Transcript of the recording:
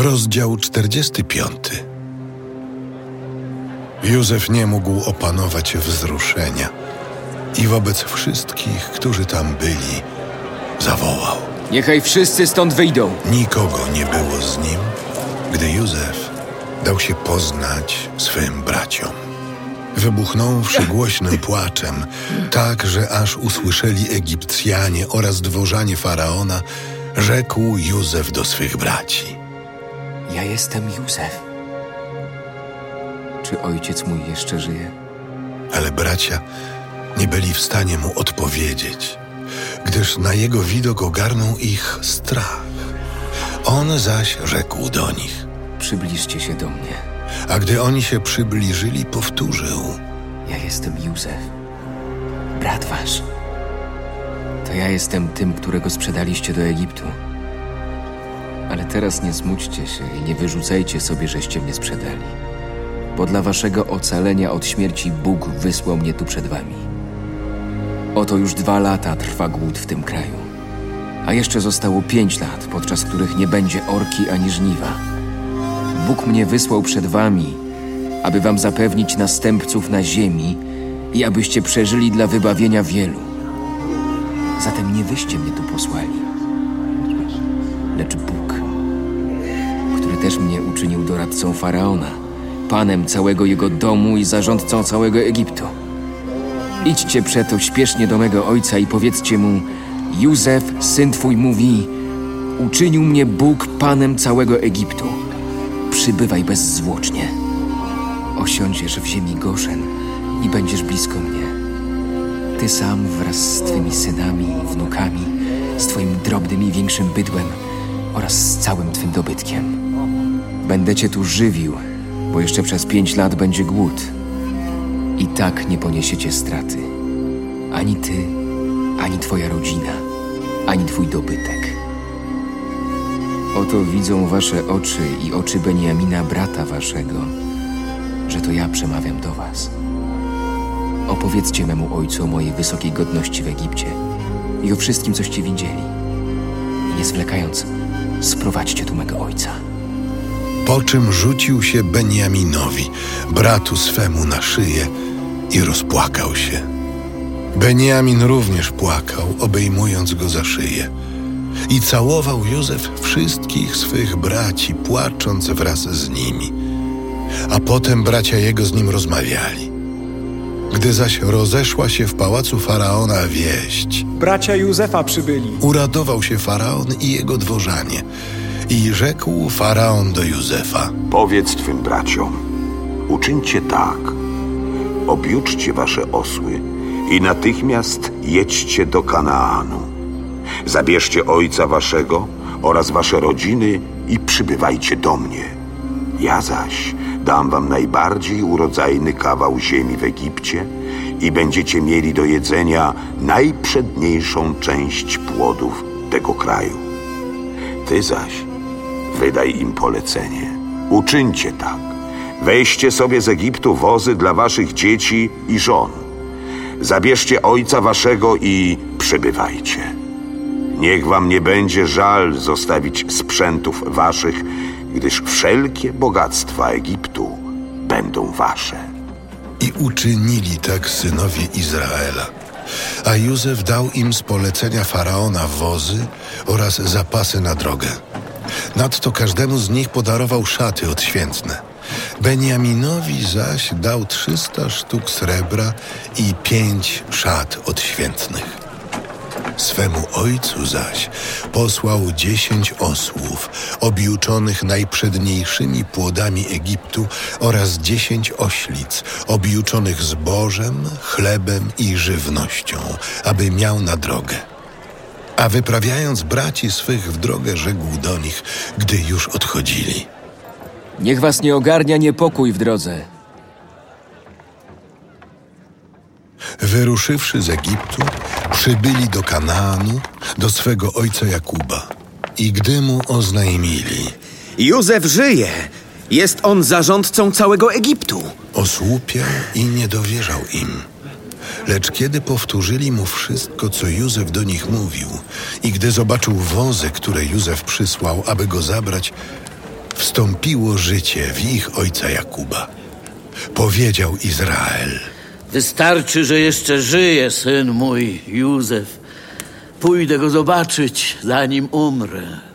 Rozdział 45. Józef nie mógł opanować wzruszenia i wobec wszystkich, którzy tam byli, zawołał. Niechaj wszyscy stąd wyjdą. Nikogo nie było z nim, gdy Józef dał się poznać swym braciom. Wybuchnąwszy głośnym płaczem, tak, że aż usłyszeli Egipcjanie oraz dworzanie faraona, rzekł Józef do swych braci. Ja jestem Józef. Czy ojciec mój jeszcze żyje? Ale bracia nie byli w stanie mu odpowiedzieć, gdyż na jego widok ogarnął ich strach. On zaś rzekł do nich, Przybliżcie się do mnie. a gdy oni się przybliżyli, powtórzył. Ja jestem Józef. Brat wasz. To ja jestem tym, którego sprzedaliście do Egiptu. Ale teraz nie smućcie się i nie wyrzucajcie sobie, żeście mnie sprzedali. Bo dla waszego ocalenia od śmierci Bóg wysłał mnie tu przed wami. Oto już dwa lata trwa głód w tym kraju. A jeszcze zostało pięć lat, podczas których nie będzie orki ani żniwa. Bóg mnie wysłał przed wami, aby wam zapewnić następców na ziemi i abyście przeżyli dla wybawienia wielu. Zatem nie wyście mnie tu posłali, lecz Bóg, uczynił doradcą faraona, panem całego jego domu i zarządcą całego Egiptu. Idźcie przeto śpiesznie do mego ojca i powiedzcie mu: Józef, syn twój, mówi: Uczynił mnie Bóg panem całego Egiptu. Przybywaj bezzwłocznie. Osiądziesz w ziemi Goszen i będziesz blisko mnie. Ty sam wraz z twymi synami i wnukami, z twoim drobnym i większym bydłem oraz z całym twym dobytkiem. Będę cię tu żywił, bo jeszcze przez pięć lat będzie głód. I tak nie poniesiecie straty. Ani ty, ani twoja rodzina, ani twój dobytek. Oto widzą wasze oczy i oczy Beniamina, brata waszego, że to ja przemawiam do was. Opowiedzcie memu ojcu o mojej wysokiej godności w Egipcie i o wszystkim, coście widzieli. I nie zwlekając, sprowadźcie tu mego ojca. Po czym rzucił się Beniaminowi, bratu swemu, na szyję i rozpłakał się. Beniamin również płakał, obejmując go za szyję. I całował Józef wszystkich swych braci, płacząc wraz z nimi. A potem bracia jego z nim rozmawiali. Gdy zaś rozeszła się w pałacu faraona wieść, Bracia Józefa przybyli. uradował się faraon i jego dworzanie. I rzekł faraon do Józefa: Powiedz twym braciom, uczyńcie tak. Objuczcie wasze osły i natychmiast jedźcie do Kanaanu. Zabierzcie ojca waszego oraz wasze rodziny i przybywajcie do mnie. Ja zaś dam wam najbardziej urodzajny kawał ziemi w Egipcie i będziecie mieli do jedzenia najprzedniejszą część płodów tego kraju. Ty zaś wydaj im polecenie. Uczyńcie tak. Weźcie sobie z Egiptu wozy dla waszych dzieci i żon. Zabierzcie ojca waszego i przybywajcie. Niech wam nie będzie żal zostawić sprzętów waszych, gdyż wszelkie bogactwa Egiptu będą wasze. I uczynili tak synowie Izraela. A Józef dał im z polecenia faraona wozy oraz zapasy na drogę. Nadto każdemu z nich podarował szaty odświętne. Beniaminowi zaś dał trzysta sztuk srebra i pięć szat odświętnych. Swemu ojcu zaś posłał dziesięć osłów, objuczonych najprzedniejszymi płodami Egiptu oraz dziesięć oślic, objuczonych zbożem, chlebem i żywnością, aby miał na drogę. A wyprawiając braci swych w drogę, rzekł do nich, gdy już odchodzili. Niech was nie ogarnia niepokój w drodze. Wyruszywszy z Egiptu, przybyli do Kanaanu, do swego ojca Jakuba. I gdy mu oznajmili, Józef żyje. Jest on zarządcą całego Egiptu. osłupiał i nie dowierzał im. Lecz kiedy powtórzyli mu wszystko, co Józef do nich mówił, i gdy zobaczył wozy, które Józef przysłał, aby go zabrać, wstąpiło życie w ich ojca Jakuba. Powiedział Izrael: Wystarczy, że jeszcze żyje syn mój, Józef. Pójdę go zobaczyć, zanim umrę.